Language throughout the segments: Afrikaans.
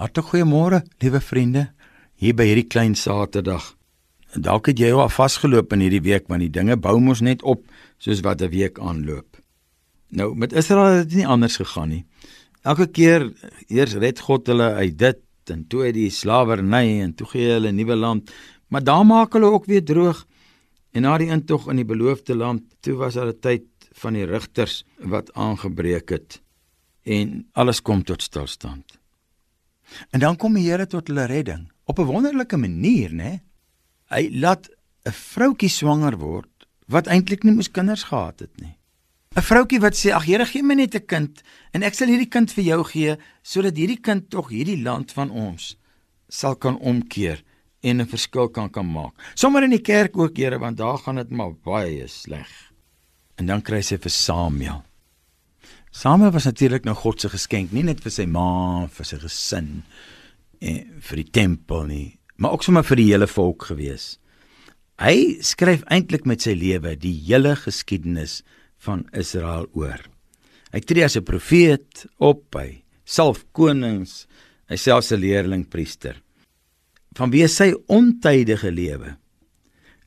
Hartlik goeiemôre, liewe vriende, hier by hierdie klein Saterdag. Dalk het jy al vasgeloop in hierdie week want die dinge bou mos net op soos wat 'n week aanloop. Nou met Israel het dit nie anders gegaan nie. Elke keer eers red God hulle uit dit en toe uit die slawerny en toe gee hulle 'n nuwe land, maar dan maak hulle ook weer droog. En na die intog in die beloofde land, toe was daar 'n tyd van die rigters wat aangebreek het en alles kom tot stilstand. En dan kom die Here tot hulle redding op 'n wonderlike manier, né? Hy laat 'n vroutjie swanger word wat eintlik nie moes kinders gehad het nie. 'n Vroutjie wat sê: "Ag Here, gee my net 'n kind en ek sal hierdie kind vir jou gee sodat hierdie kind tog hierdie land van ons sal kan omkeer en 'n verskil kan kan maak." Sommige in die kerk ook, Here, want daar gaan dit maar baie sleg. En dan kry sy vir Samuel. Samuel was natuurlik nou God se geskenk, nie net vir sy ma, vir sy gesin en vir die tempel nie, maar ook sommer vir die hele volk gewees. Hy skryf eintlik met sy lewe die hele geskiedenis van Israel oor. Hy tree as 'n profeet op by self konings, hy selfs 'n leerling priester. Vanweë sy ontydige lewe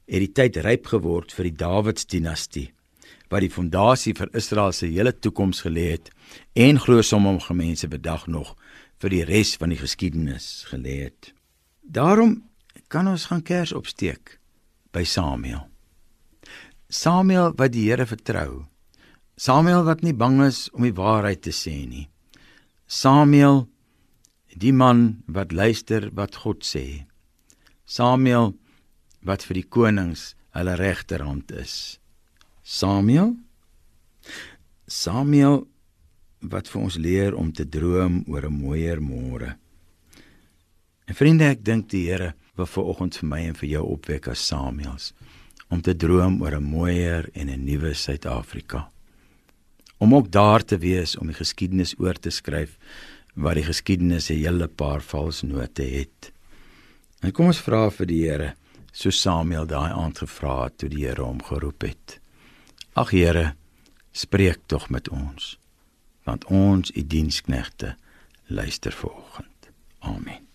het die tyd ryp geword vir die Dawidsdinastie wat die fondasie vir Israel se hele toekoms gelê het en glo sommige mense bedag nog vir die res van die geskiedenis gelê het. Daarom kan ons gaan kers opsteek by Samuel. Samuel wat die Here vertrou. Samuel wat nie bang is om die waarheid te sê nie. Samuel die man wat luister wat God sê. Samuel wat vir die konings hulle regterhand is. Samuel Samuel wat vir ons leer om te droom oor 'n mooier môre. En vriende, ek dink die Here wil vir oggend vir my en vir jou opwek as Samuels om te droom oor 'n mooier en 'n nuwe Suid-Afrika. Om ook daar te wees om die geskiedenis oor te skryf waar die geskiedenis 'n hele paar valsnote het. En kom ons vra vir die Here, so Samuel daai aand gevra het toe die Here hom geroep het. Ag Here, spreek tog met ons, want ons u diensknegte luister vanoggend. Amen.